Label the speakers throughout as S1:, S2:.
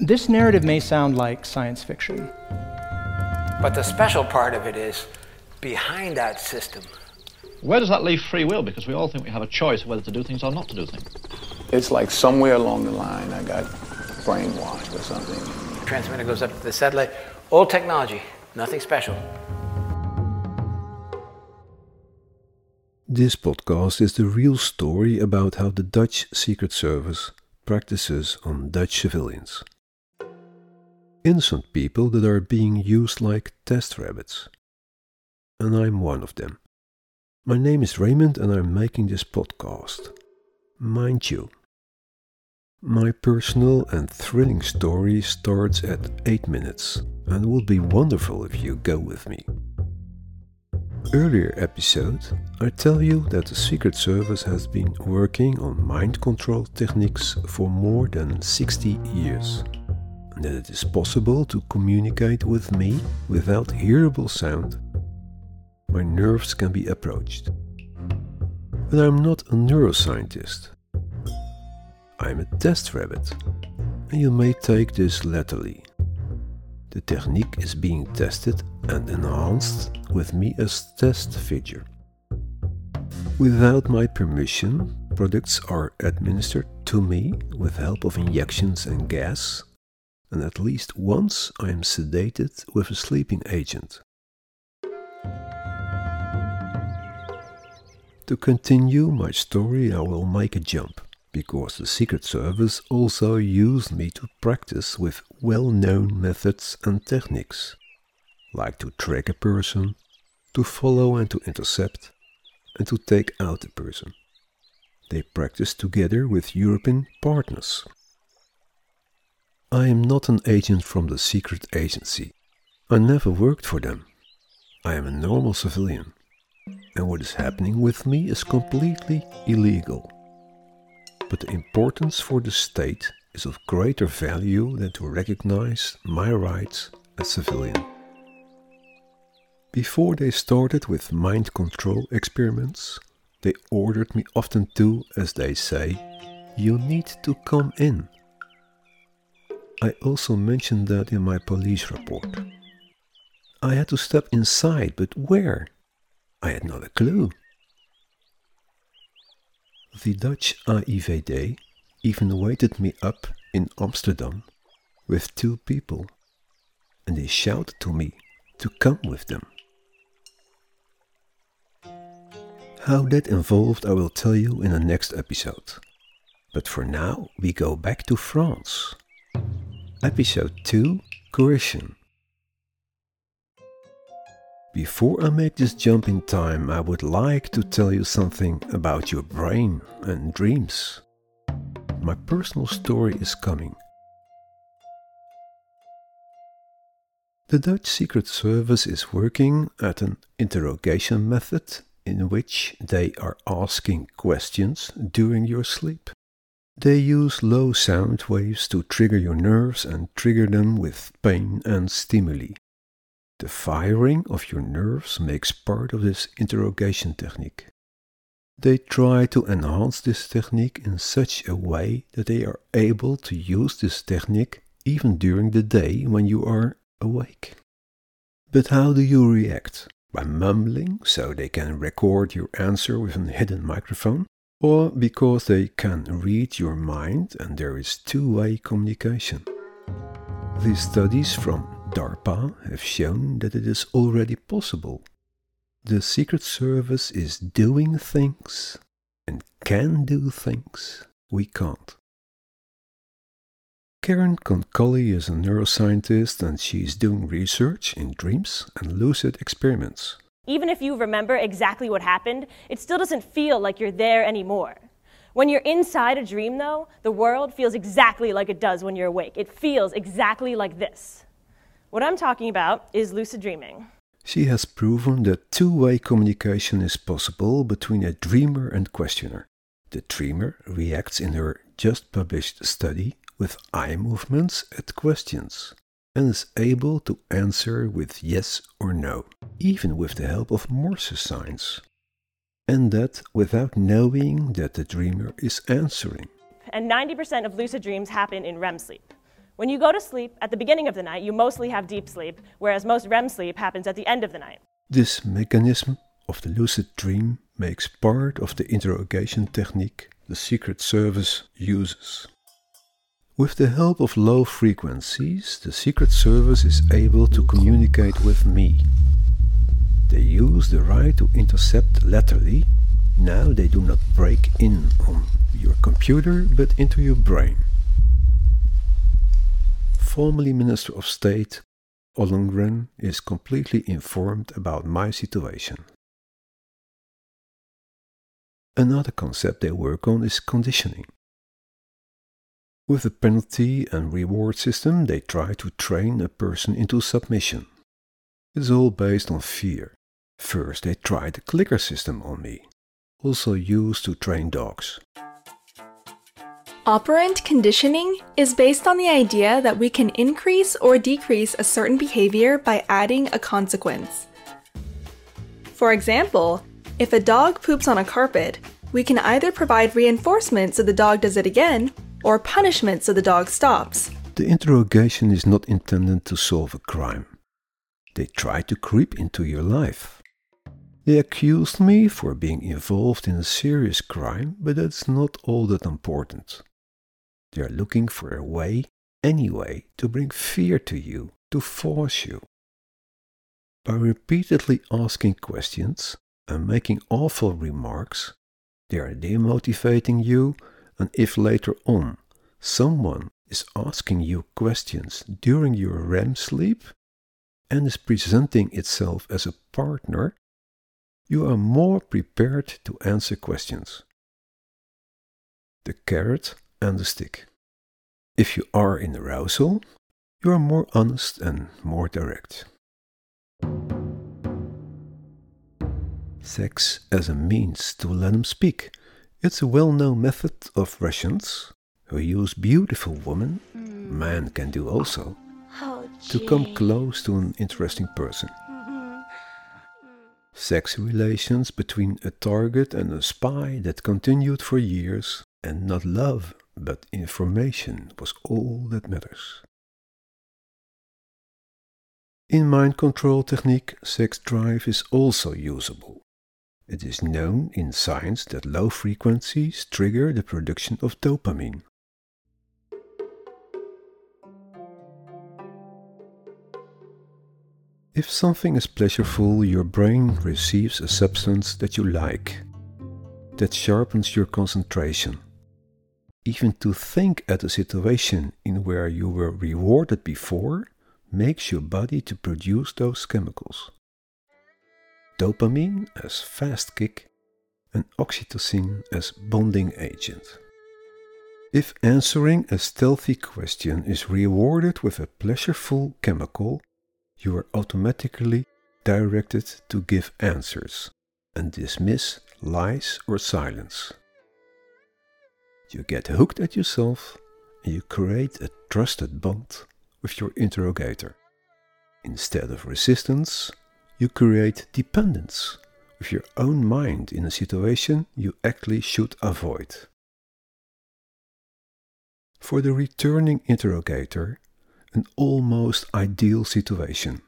S1: This narrative may sound like science fiction.
S2: But the special part of it is behind that system.
S3: Where does that leave free will? Because we all think we have a choice whether to do things or not to do things.
S4: It's like somewhere along the line I got brainwashed or something.
S2: Transmitter goes up to the satellite. Old technology, nothing special.
S5: This podcast is the real story about how the Dutch Secret Service practices on Dutch civilians. Innocent people that are being used like test rabbits. And I'm one of them. My name is Raymond and I'm making this podcast. Mind you, my personal and thrilling story starts at 8 minutes and would be wonderful if you go with me. Earlier episode, I tell you that the Secret Service has been working on mind control techniques for more than 60 years. That it is possible to communicate with me without hearable sound my nerves can be approached. But I'm not a neuroscientist. I'm a test rabbit, and you may take this literally. The technique is being tested and enhanced with me as test figure. Without my permission, products are administered to me with help of injections and gas, and at least once I am sedated with a sleeping agent. To continue my story, I will make a jump, because the Secret Service also used me to practice with well known methods and techniques, like to track a person, to follow and to intercept, and to take out a person. They practiced together with European partners. I am not an agent from the secret agency. I never worked for them. I am a normal civilian and what is happening with me is completely illegal. But the importance for the state is of greater value than to recognize my rights as civilian. Before they started with mind control experiments, they ordered me often to, as they say, you need to come in. I also mentioned that in my police report. I had to step inside, but where? I had not a clue. The Dutch AIVD even waited me up in Amsterdam with two people, and they shouted to me to come with them. How that involved, I will tell you in the next episode. But for now, we go back to France. Episode 2 Coercion. Before I make this jump in time, I would like to tell you something about your brain and dreams. My personal story is coming. The Dutch Secret Service is working at an interrogation method in which they are asking questions during your sleep. They use low sound waves to trigger your nerves and trigger them with pain and stimuli. The firing of your nerves makes part of this interrogation technique. They try to enhance this technique in such a way that they are able to use this technique even during the day when you are awake. But how do you react? By mumbling so they can record your answer with a hidden microphone? Or because they can read your mind and there is two way communication? These studies from DARPA have shown that it is already possible. The Secret Service is doing things and can do things we can't. Karen Konkoly is a neuroscientist and she is doing research in dreams and lucid experiments.
S6: Even if you remember exactly what happened, it still doesn't feel like you're there anymore. When you're inside a dream, though, the world feels exactly like it does when you're awake. It feels exactly like this. What I'm talking about is lucid dreaming.
S5: She has proven that two way communication is possible between a dreamer and questioner. The dreamer reacts in her just published study with eye movements at questions and is able to answer with yes or no, even with the help of Morse signs. And that without knowing that the dreamer is answering.
S6: And 90% of lucid dreams happen in REM sleep. When you go to sleep at the beginning of the night, you mostly have deep sleep, whereas most REM sleep happens at the end of the night.
S5: This mechanism of the lucid dream makes part of the interrogation technique the Secret Service uses. With the help of low frequencies, the Secret Service is able to communicate with me. They use the right to intercept laterally. Now they do not break in on your computer but into your brain. Formerly Minister of State Ollongren is completely informed about my situation. Another concept they work on is conditioning. With the penalty and reward system, they try to train a person into submission. It's all based on fear. First, they tried the clicker system on me, also used to train dogs.
S7: Operant conditioning is based on the idea that we can increase or decrease a certain behavior by adding a consequence. For example, if a dog poops on a carpet, we can either provide reinforcement so the dog does it again, or punishment so the dog stops.
S5: The interrogation is not intended to solve a crime. They try to creep into your life. They accused me for being involved in a serious crime, but that's not all that important. They are looking for a way, anyway, to bring fear to you, to force you. By repeatedly asking questions, and making awful remarks, they are demotivating you, and if later on someone is asking you questions during your REM sleep and is presenting itself as a partner, you are more prepared to answer questions. The carrot and the stick. If you are in arousal, you are more honest and more direct. sex as a means to let them speak. It's a well known method of Russians who use beautiful women, mm. man can do also, oh, to come close to an interesting person. Sex relations between a target and a spy that continued for years, and not love but information was all that matters. In mind control technique, sex drive is also usable. It is known in science that low frequencies trigger the production of dopamine. If something is pleasurable, your brain receives a substance that you like, that sharpens your concentration. Even to think at a situation in where you were rewarded before makes your body to produce those chemicals dopamine as fast kick, and oxytocin as bonding agent. If answering a stealthy question is rewarded with a pleasureful chemical, you are automatically directed to give answers and dismiss lies or silence. You get hooked at yourself and you create a trusted bond with your interrogator. Instead of resistance, you create dependence with your own mind in a situation you actually should avoid. For the returning interrogator, an almost ideal situation,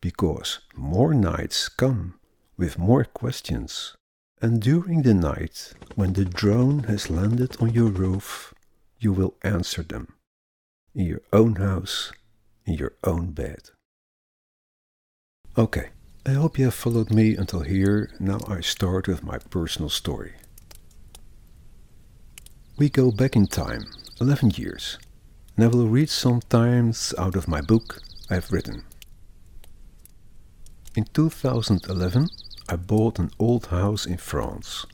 S5: because more nights come with more questions, and during the night, when the drone has landed on your roof, you will answer them in your own house, in your own bed. Okay, I hope you have followed me until here. Now I start with my personal story. We go back in time, 11 years, and I will read sometimes out of my book I have written. In 2011, I bought an old house in France,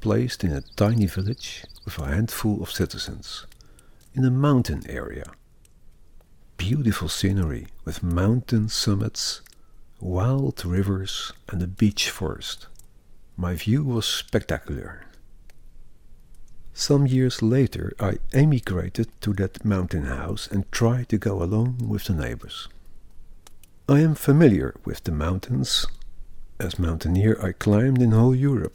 S5: placed in a tiny village with a handful of citizens, in a mountain area. Beautiful scenery with mountain summits wild rivers and a beech forest. My view was spectacular. Some years later, I emigrated to that mountain house and tried to go along with the neighbors. I am familiar with the mountains. As mountaineer, I climbed in whole Europe.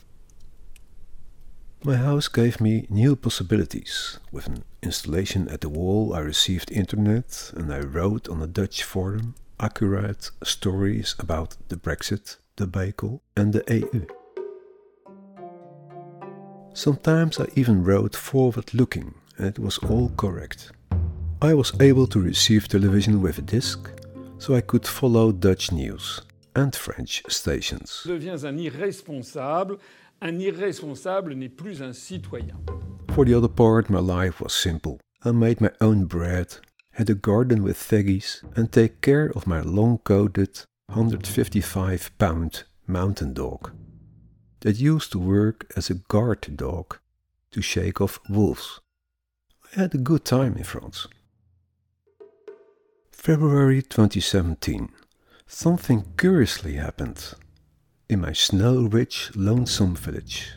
S5: My house gave me new possibilities. With an installation at the wall, I received internet and I wrote on a Dutch forum accurate stories about the Brexit the debacle and the EU. Sometimes I even wrote forward looking and it was all correct. I was able to receive television with a disc, so I could follow Dutch news and French stations.
S8: deviens un irresponsable. Un irresponsable n'est plus un citoyen.
S5: For the other part, my life was simple. I made my own bread, had a garden with veggies, and take care of my long coated 155 pound mountain dog that used to work as a guard dog to shake off wolves. I had a good time in France. February 2017. Something curiously happened in my snow rich, lonesome village.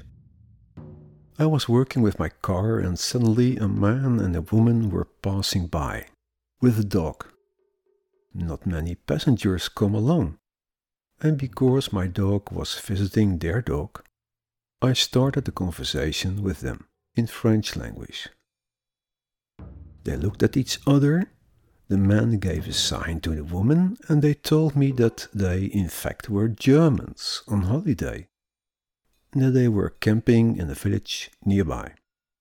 S5: I was working with my car, and suddenly a man and a woman were passing by with a dog. Not many passengers come along, and because my dog was visiting their dog, I started a conversation with them in French language. They looked at each other the man gave a sign to the woman, and they told me that they, in fact, were Germans on holiday, and that they were camping in a village nearby.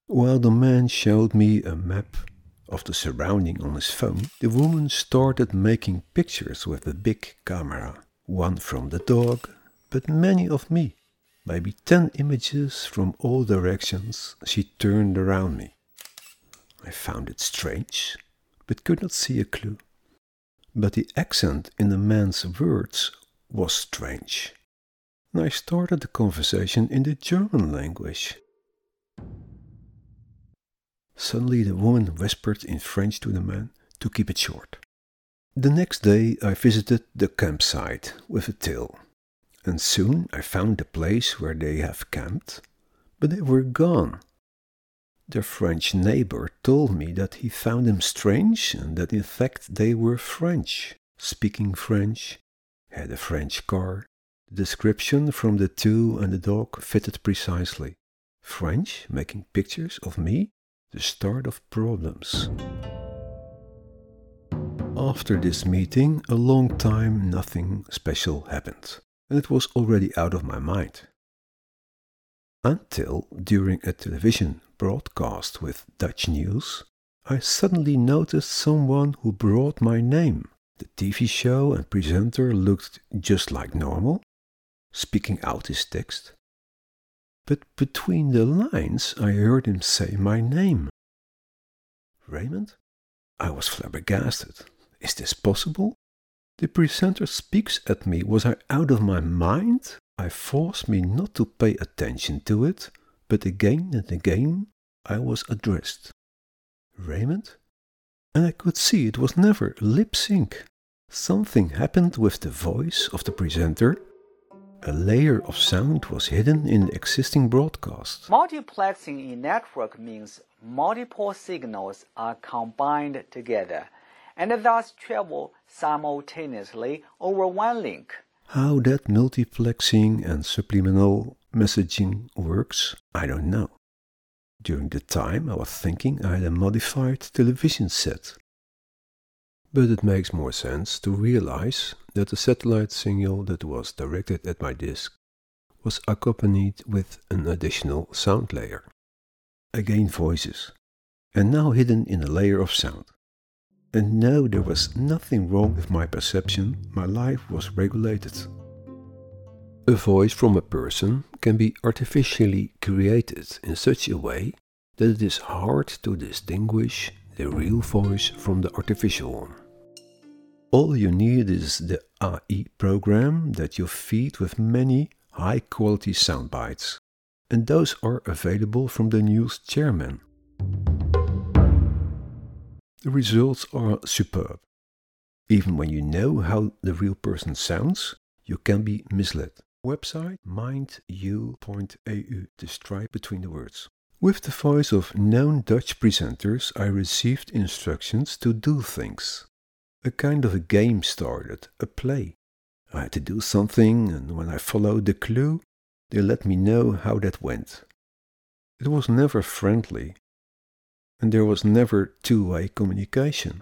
S5: While the man showed me a map of the surrounding on his phone, the woman started making pictures with a big camera, one from the dog, but many of me. Maybe ten images from all directions she turned around me. I found it strange but could not see a clue. But the accent in the man's words was strange. And I started the conversation in the German language. Suddenly the woman whispered in French to the man to keep it short. The next day I visited the campsite with a till, and soon I found the place where they have camped, but they were gone. Their French neighbor told me that he found them strange and that in fact they were French, speaking French, had a French car. The description from the two and the dog fitted precisely. French making pictures of me? The start of problems. After this meeting, a long time nothing special happened, and it was already out of my mind until during a television broadcast with Dutch news, I suddenly noticed someone who brought my name. The TV show and presenter looked just like normal, speaking out his text. But between the lines, I heard him say my name. Raymond? I was flabbergasted. Is this possible? The presenter speaks at me. Was I out of my mind? I forced me not to pay attention to it, but again and again I was addressed. Raymond? And I could see it was never lip sync. Something happened with the voice of the presenter. A layer of sound was hidden in the existing broadcast.
S9: Multiplexing in network means multiple signals are combined together and thus travel simultaneously over one link.
S5: How that multiplexing and subliminal messaging works, I don't know. During the time I was thinking I had a modified television set. But it makes more sense to realize that the satellite signal that was directed at my disk was accompanied with an additional sound layer. Again voices, and now hidden in a layer of sound. And no, there was nothing wrong with my perception, my life was regulated. A voice from a person can be artificially created in such a way that it is hard to distinguish the real voice from the artificial one. All you need is the AI program that you feed with many high quality sound bites, and those are available from the news chairman. The results are superb. Even when you know how the real person sounds, you can be misled. Website mindu.eu to strike between the words. With the voice of known Dutch presenters, I received instructions to do things. A kind of a game started, a play. I had to do something, and when I followed the clue, they let me know how that went. It was never friendly, and there was never two way communication.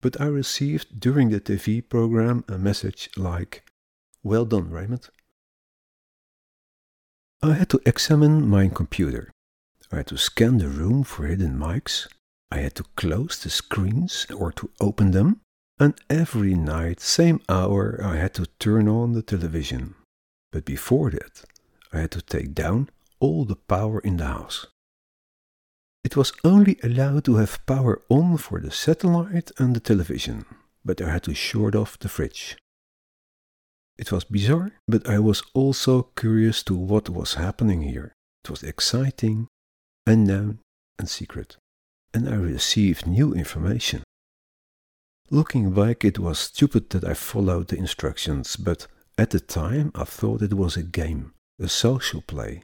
S5: But I received during the TV program a message like, Well done, Raymond. I had to examine my computer. I had to scan the room for hidden mics. I had to close the screens or to open them. And every night, same hour, I had to turn on the television. But before that, I had to take down all the power in the house. It was only allowed to have power on for the satellite and the television, but I had to short off the fridge. It was bizarre, but I was also curious to what was happening here. It was exciting, unknown, and secret, and I received new information. Looking back, it was stupid that I followed the instructions, but at the time I thought it was a game, a social play.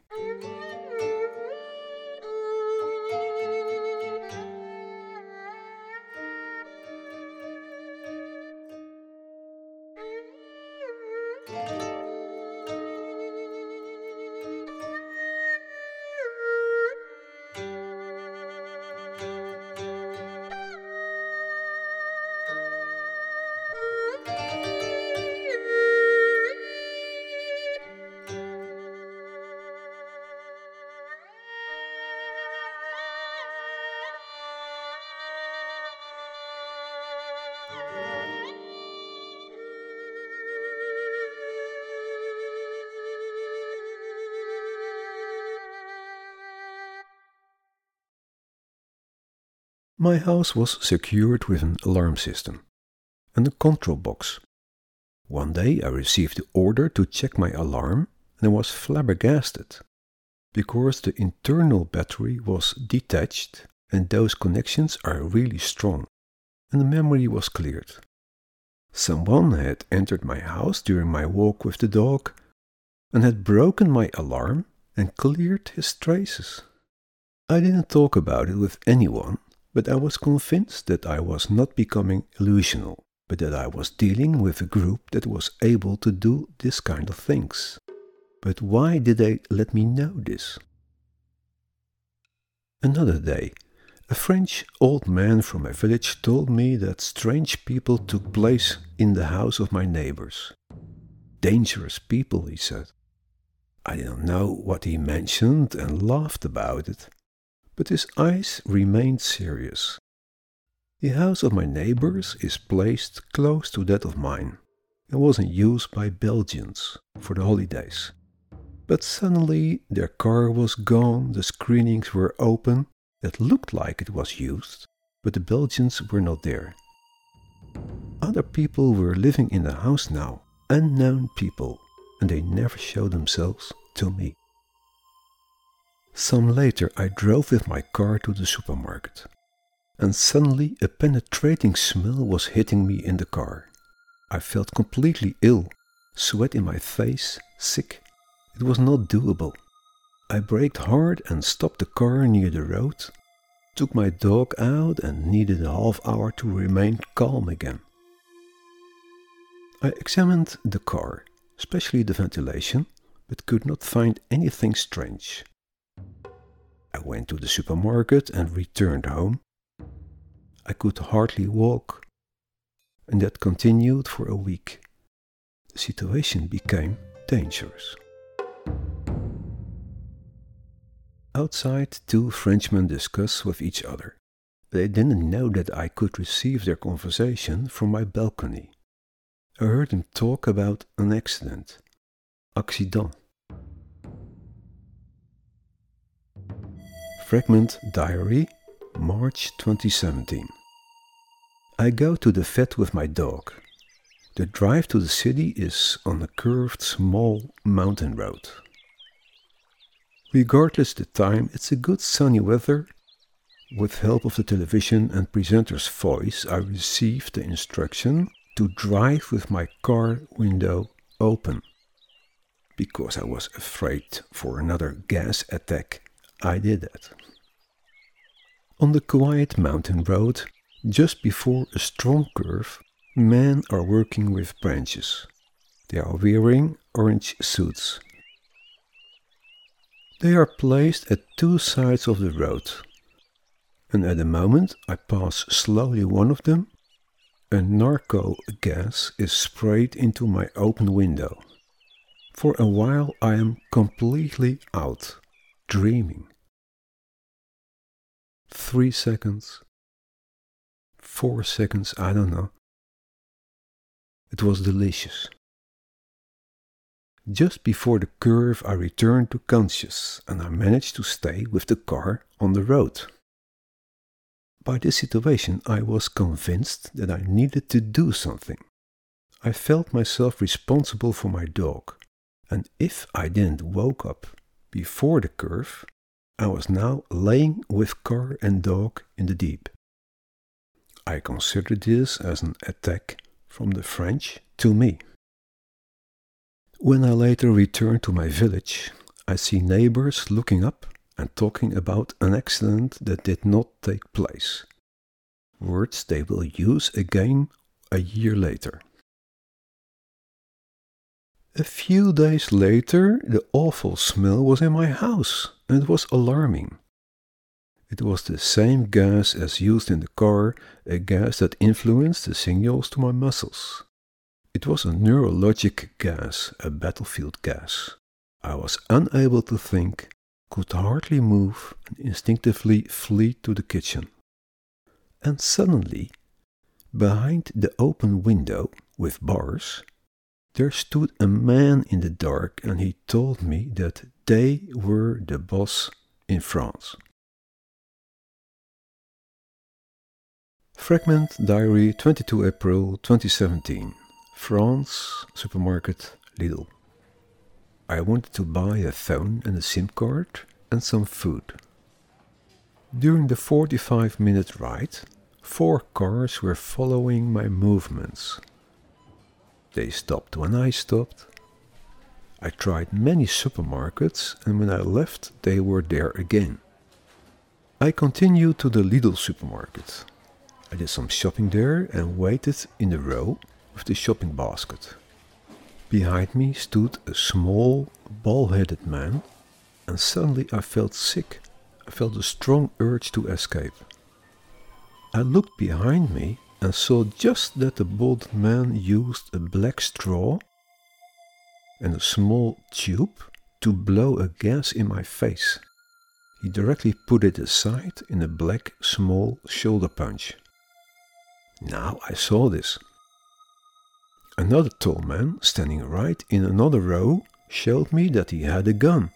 S5: House was secured with an alarm system and a control box. One day I received the order to check my alarm and I was flabbergasted because the internal battery was detached and those connections are really strong and the memory was cleared. Someone had entered my house during my walk with the dog and had broken my alarm and cleared his traces. I didn't talk about it with anyone but I was convinced that I was not becoming illusional, but that I was dealing with a group that was able to do this kind of things. But why did they let me know this? Another day, a French old man from my village told me that strange people took place in the house of my neighbors. Dangerous people, he said. I didn't know what he mentioned and laughed about it but his eyes remained serious. The house of my neighbors is placed close to that of mine and was in use by Belgians for the holidays. But suddenly their car was gone, the screenings were open, it looked like it was used, but the Belgians were not there. Other people were living in the house now, unknown people, and they never showed themselves to me. Some later, I drove with my car to the supermarket, and suddenly a penetrating smell was hitting me in the car. I felt completely ill, sweat in my face, sick. It was not doable. I braked hard and stopped the car near the road, took my dog out, and needed a half hour to remain calm again. I examined the car, especially the ventilation, but could not find anything strange. I went to the supermarket and returned home. I could hardly walk, and that continued for a week. The situation became dangerous. Outside, two Frenchmen discuss with each other. They didn't know that I could receive their conversation from my balcony. I heard them talk about an accident. Accident. Fragment Diary, March 2017. I go to the vet with my dog. The drive to the city is on a curved small mountain road. Regardless the time, it's a good sunny weather. With help of the television and presenter's voice, I receive the instruction to drive with my car window open. Because I was afraid for another gas attack, I did that. On the quiet mountain road, just before a strong curve, men are working with branches. They are wearing orange suits. They are placed at two sides of the road, and at the moment I pass slowly one of them, a narco gas is sprayed into my open window. For a while I am completely out, dreaming. Three seconds, four seconds, I don't know. It was delicious. Just before the curve, I returned to conscious and I managed to stay with the car on the road. By this situation, I was convinced that I needed to do something. I felt myself responsible for my dog, and if I didn't woke up before the curve, I was now laying with car and dog in the deep. I considered this as an attack from the French to me. When I later returned to my village, I see neighbors looking up and talking about an accident that did not take place. Words they will use again a year later. A few days later, the awful smell was in my house and it was alarming. It was the same gas as used in the car, a gas that influenced the signals to my muscles. It was a neurologic gas, a battlefield gas. I was unable to think, could hardly move, and instinctively flee to the kitchen. And suddenly, behind the open window with bars, there stood a man in the dark and he told me that they were the boss in France. Fragment Diary 22 April 2017 France Supermarket Lidl I wanted to buy a phone and a SIM card and some food. During the 45 minute ride, four cars were following my movements. They stopped when I stopped. I tried many supermarkets and when I left, they were there again. I continued to the Lidl supermarket. I did some shopping there and waited in the row with the shopping basket. Behind me stood a small, bald headed man, and suddenly I felt sick. I felt a strong urge to escape. I looked behind me Uh, and saw just that the bald man used a black straw and a small tube to blow a gas in my face. He directly put it aside in a black small shoulder punch. Now I saw this. Another tall man, standing right in another row, showed me that he had a gun.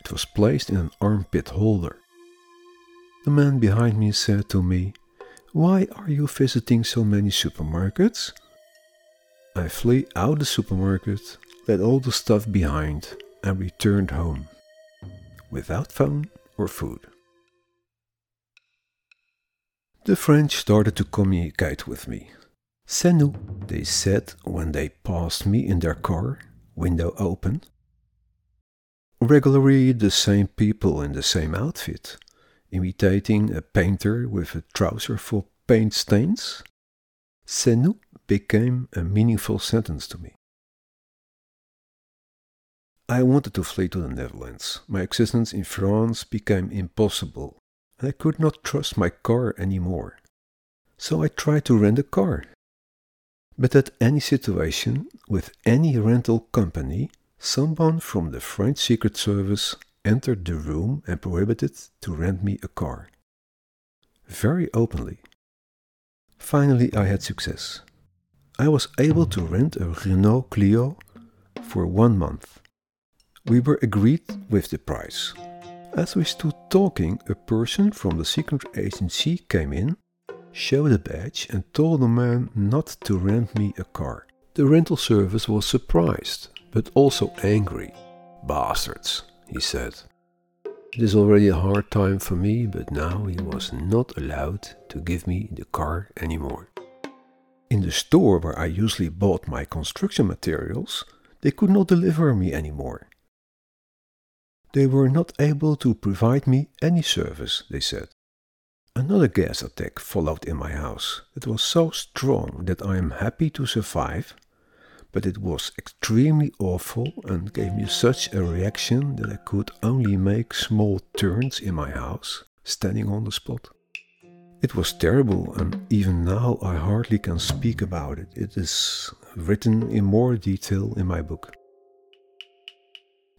S5: It was placed in an armpit holder. The man behind me said to me, Why are you visiting so many supermarkets? I flee out the supermarket, left all the stuff behind, and returned home, without phone or food. The French started to communicate with me. C'est nous, they said when they passed me in their car, window open. Regularly the same people in the same outfit, imitating a painter with a trouser full of paint stains. C'est nous became a meaningful sentence to me. I wanted to flee to the Netherlands. My existence in France became impossible. I could not trust my car anymore. So I tried to rent a car. But at any situation, with any rental company, someone from the French Secret Service entered the room and prohibited to rent me a car. Very openly. Finally, I had success. I was able to rent a Renault Clio for one month. We were agreed with the price. As we stood talking, a person from the secret agency came in showed a badge, and told the man not to rent me a car. The rental service was surprised, but also angry. Bastards, he said. It is already a hard time for me, but now he was not allowed to give me the car anymore. In the store where I usually bought my construction materials, they could not deliver me anymore. They were not able to provide me any service, they said. Another gas attack followed in my house. It was so strong that I am happy to survive, but it was extremely awful and gave me such a reaction that I could only make small turns in my house, standing on the spot. It was terrible, and even now I hardly can speak about it. It is written in more detail in my book.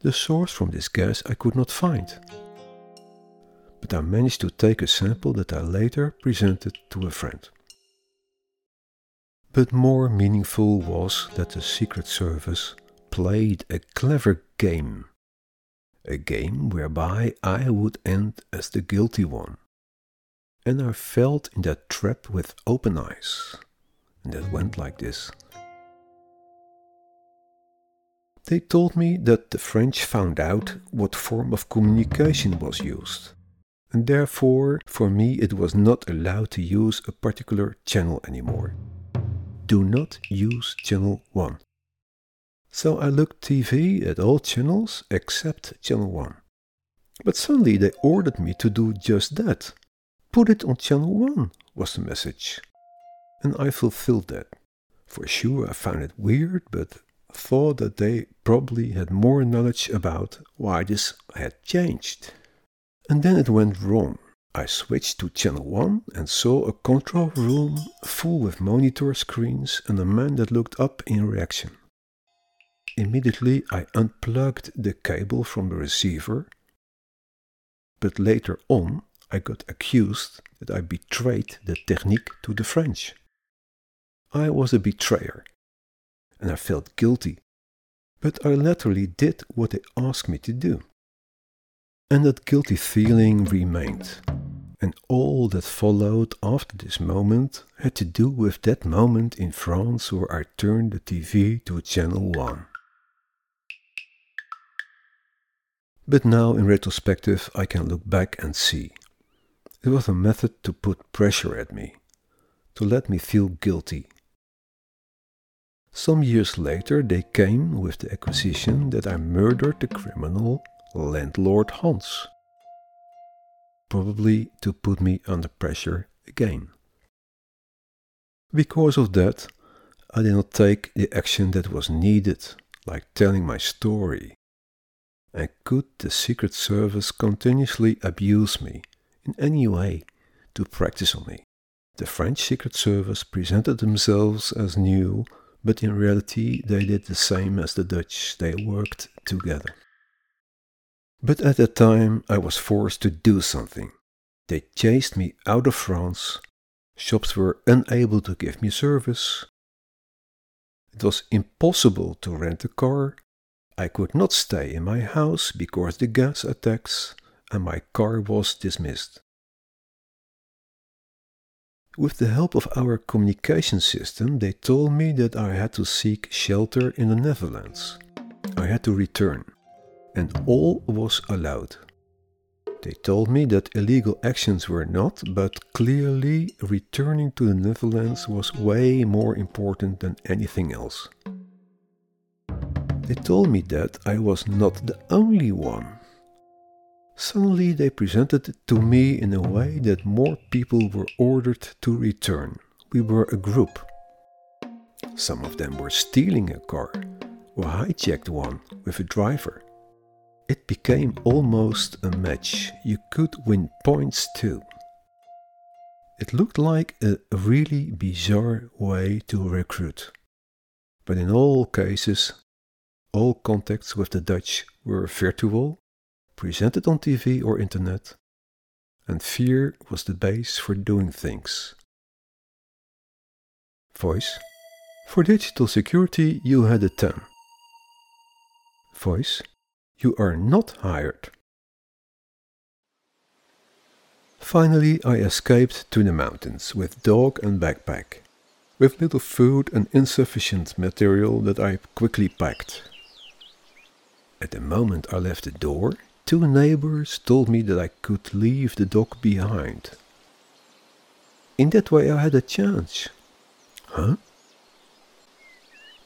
S5: The source from this gas I could not find, but I managed to take a sample that I later presented to a friend. But more meaningful was that the Secret Service played a clever game. A game whereby I would end as the guilty one. And I felt in that trap with open eyes. And that went like this. They told me that the French found out what form of communication was used. And therefore, for me, it was not allowed to use a particular channel anymore do not use channel 1. So I looked TV at all channels except channel 1. But suddenly they ordered me to do just that. Put it on channel 1 was the message. And I fulfilled that. For sure I found it weird, but thought that they probably had more knowledge about why this had changed. And then it went wrong. I switched to channel 1 and saw a control room full with monitor screens and a man that looked up in reaction. Immediately I unplugged the cable from the receiver, but later on I got accused that I betrayed the technique to the French. I was a betrayer, and I felt guilty, but I literally did what they asked me to do. And that guilty feeling remained and all that followed after this moment had to do with that moment in France where I turned the TV to channel 1. But now, in retrospective, I can look back and see. It was a method to put pressure at me, to let me feel guilty. Some years later, they came with the accusation that I murdered the criminal landlord Hans probably to put me under pressure again. Because of that, I did not take the action that was needed, like telling my story. And could the Secret Service continuously abuse me in any way to practice on me? The French Secret Service presented themselves as new, but in reality they did the same as the Dutch, they worked together. But at that time I was forced to do something. They chased me out of France. Shops were unable to give me service. It was impossible to rent a car. I could not stay in my house because the gas attacks, and my car was dismissed. With the help of our communication system, they told me that I had to seek shelter in the Netherlands. I had to return and all was allowed. They told me that illegal actions were not, but clearly returning to the Netherlands was way more important than anything else. They told me that I was not the only one. Suddenly they presented it to me in a way that more people were ordered to return. We were a group. Some of them were stealing a car or hijacked one with a driver. It became almost a match. You could win points too. It looked like a really bizarre way to recruit. But in all cases, all contacts with the Dutch were virtual, presented on TV or internet, and fear was the base for doing things. Voice. For digital security, you had a 10. Voice. You are not hired. Finally, I escaped to the mountains with dog and backpack, with little food and insufficient material that I quickly packed. At the moment I left the door, two neighbors told me that I could leave the dog behind. In that way I had a chance. Huh?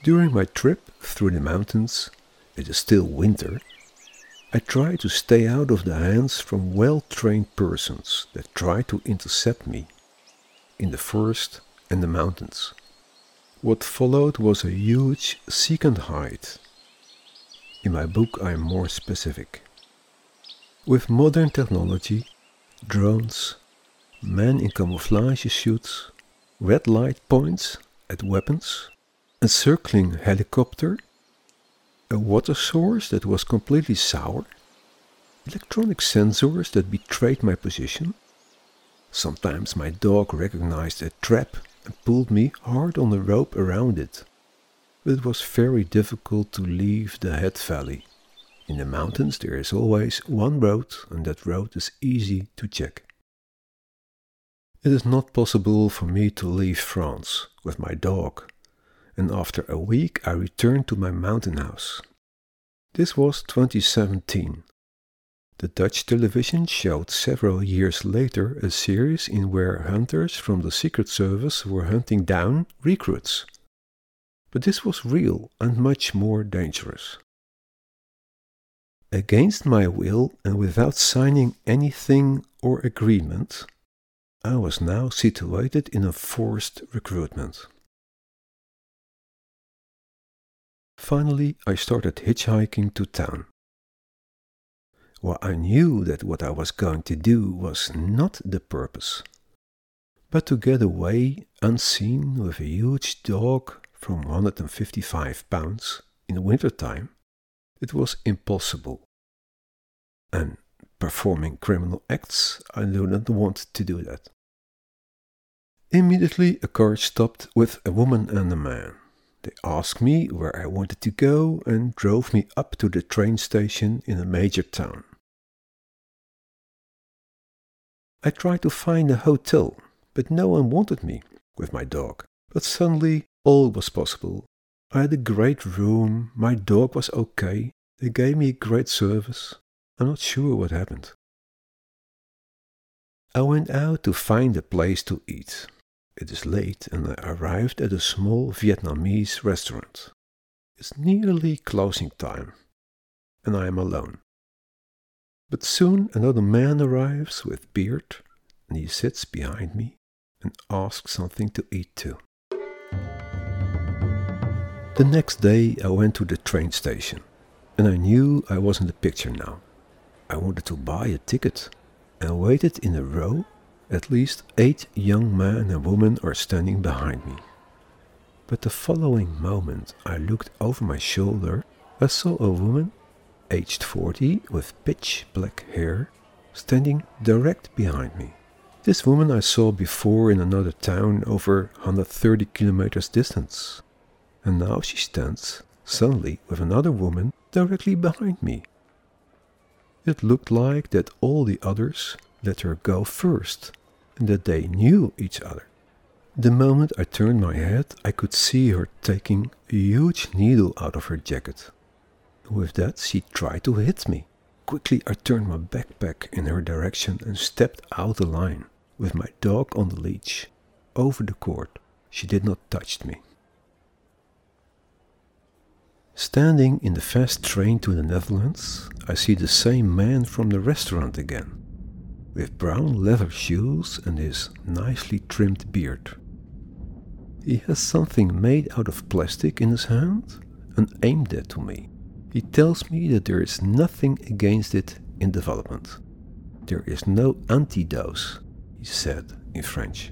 S5: During my trip through the mountains, it is still winter, I try to stay out of the hands from well-trained persons that try to intercept me in the forest and the mountains. What followed was a huge second height. In my book, I am more specific. With modern technology, drones, men in camouflage suits, red light points at weapons, a circling helicopter, a water source that was completely sour, electronic sensors that betrayed my position. Sometimes my dog recognized a trap and pulled me hard on the rope around it. But it was very difficult to leave the head valley. In the mountains there is always one road and that road is easy to check. It is not possible for me to leave France with my dog and after a week I returned to my mountain house. This was 2017. The Dutch television showed several years later a series in where hunters from the Secret Service were hunting down recruits. But this was real and much more dangerous. Against my will and without signing anything or agreement, I was now situated in a forced recruitment. Finally, I started hitchhiking to town. Well, I knew that what I was going to do was not the purpose, but to get away unseen with a huge dog from 155 pounds in the winter time, it was impossible. And performing criminal acts, I do not want to do that. Immediately, a car stopped with a woman and a man. They asked me where I wanted to go and drove me up to the train station in a major town. I tried to find a hotel, but no one wanted me with my dog. But suddenly all was possible. I had a great room, my dog was okay, they gave me great service. I'm not sure what happened. I went out to find a place to eat. It is late and I arrived at a small Vietnamese restaurant. It's nearly closing time and I am alone. But soon another man arrives with beard and he sits behind me and asks something to eat too. The next day I went to the train station and I knew I was in the picture now. I wanted to buy a ticket and waited in a row at least eight young men and women are standing behind me. But the following moment I looked over my shoulder, I saw a woman, aged 40, with pitch black hair, standing direct behind me. This woman I saw before in another town over 130 kilometers distance. And now she stands, suddenly, with another woman directly behind me. It looked like that all the others let her go first that they knew each other. The moment I turned my head, I could see her taking a huge needle out of her jacket. With that, she tried to hit me. Quickly, I turned my backpack in her direction and stepped out the line, with my dog on the leash. Over the cord, she did not touch me. Standing in the fast train to the Netherlands, I see the same man from the restaurant again with brown leather shoes and his nicely trimmed beard. He has something made out of plastic in his hand and aimed it to me. He tells me that there is nothing against it in development. There is no antidote, he said in French.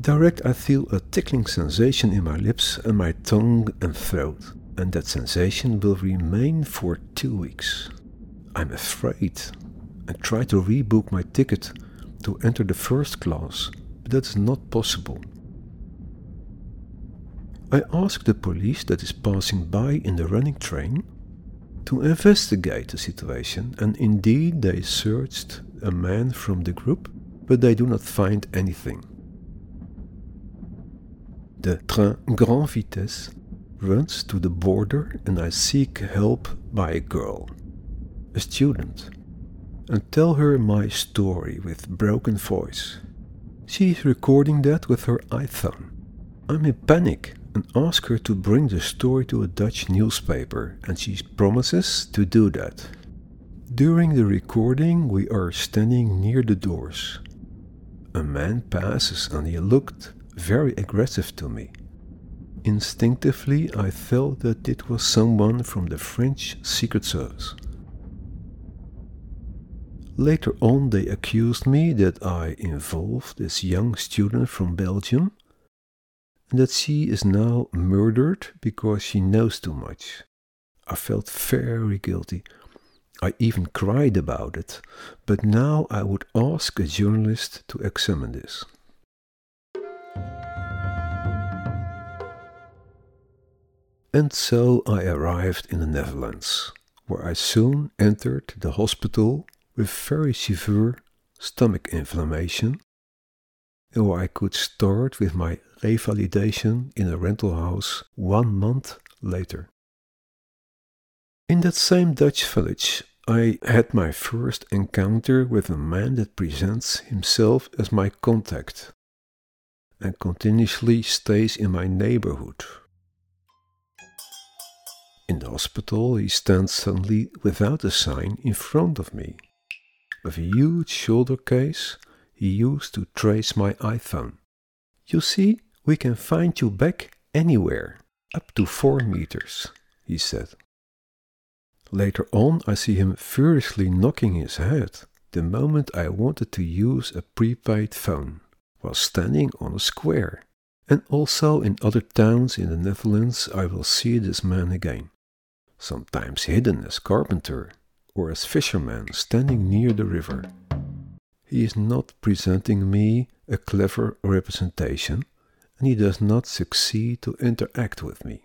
S5: Direct, I feel a tickling sensation in my lips and my tongue and throat, and that sensation will remain for two weeks. I'm afraid and try to rebook my ticket to enter the first class, but that is not possible. I ask the police that is passing by in the running train to investigate the situation, and indeed they searched a man from the group, but they do not find anything. The train Grand Vitesse runs to the border, and I seek help by a girl, a student and tell her my story with broken voice. She is recording that with her iPhone. I'm in panic and ask her to bring the story to a Dutch newspaper, and she promises to do that. During the recording, we are standing near the doors. A man passes and he looked very aggressive to me. Instinctively, I felt that it was someone from the French Secret Service. Later on, they accused me that I involved this young student from Belgium and that she is now murdered because she knows too much. I felt very guilty. I even cried about it, but now I would ask a journalist to examine this. And so I arrived in the Netherlands, where I soon entered the hospital with very severe stomach inflammation, or I could start with my revalidation in a rental house one month later. In that same Dutch village, I had my first encounter with a man that presents himself as my contact and continuously stays in my neighborhood. In the hospital, he stands suddenly without a sign in front of me. A huge shoulder case he used to trace my iPhone. You see, we can find you back anywhere, up to four meters, he said. Later on, I see him furiously knocking his head the moment I wanted to use a prepaid phone while standing on a square. And also in other towns in the Netherlands, I will see this man again sometimes hidden as carpenter or as fisherman standing near the river. He is not presenting me a clever representation, and he does not succeed to interact with me.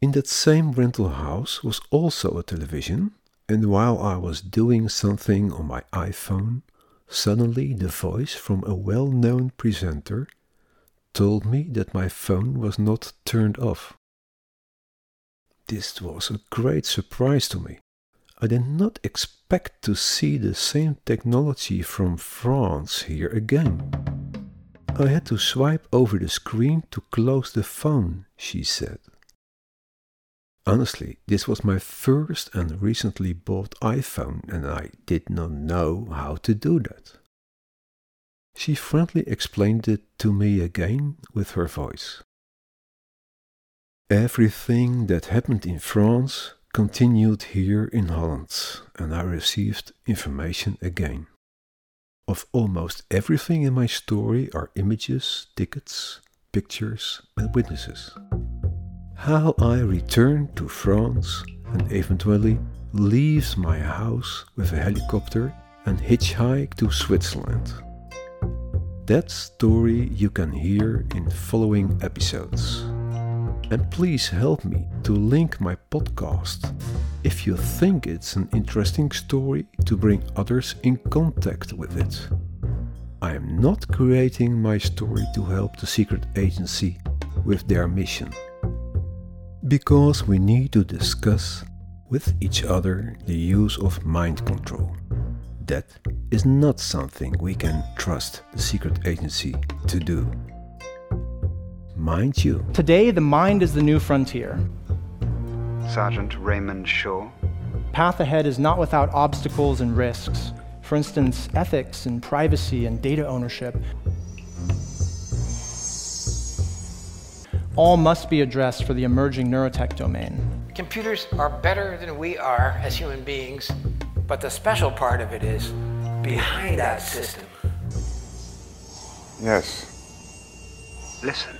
S5: In that same rental house was also a television, and while I was doing something on my iPhone, suddenly the voice from a well known presenter told me that my phone was not turned off. This was a great surprise to me. I did not expect to see the same technology from France here again. I had to swipe over the screen to close the phone, she said. Honestly, this was my first and recently bought iPhone, and I did not know how to do that. She friendly explained it to me again with her voice. Everything that happened in France continued here in Holland, and I received information again. Of almost everything in my story are images, tickets, pictures, and witnesses. How I return to France and eventually leaves my house with a helicopter and hitchhike to Switzerland. That story you can hear in following episodes. And please help me to link my podcast if you think it's an interesting story to bring others in contact with it. I am not creating my story to help the secret agency with their mission. Because we need to discuss with each other the use of mind control. That is not something we can trust the secret agency to do mind you.
S1: Today, the mind is the new frontier.
S10: Sergeant Raymond Shaw.
S1: Path ahead is not without obstacles and risks. For instance, ethics and privacy and data ownership. All must be addressed for the emerging neurotech domain.
S2: Computers are better than we are as human beings, but the special part of it is behind that system.
S4: Yes.
S10: Listen.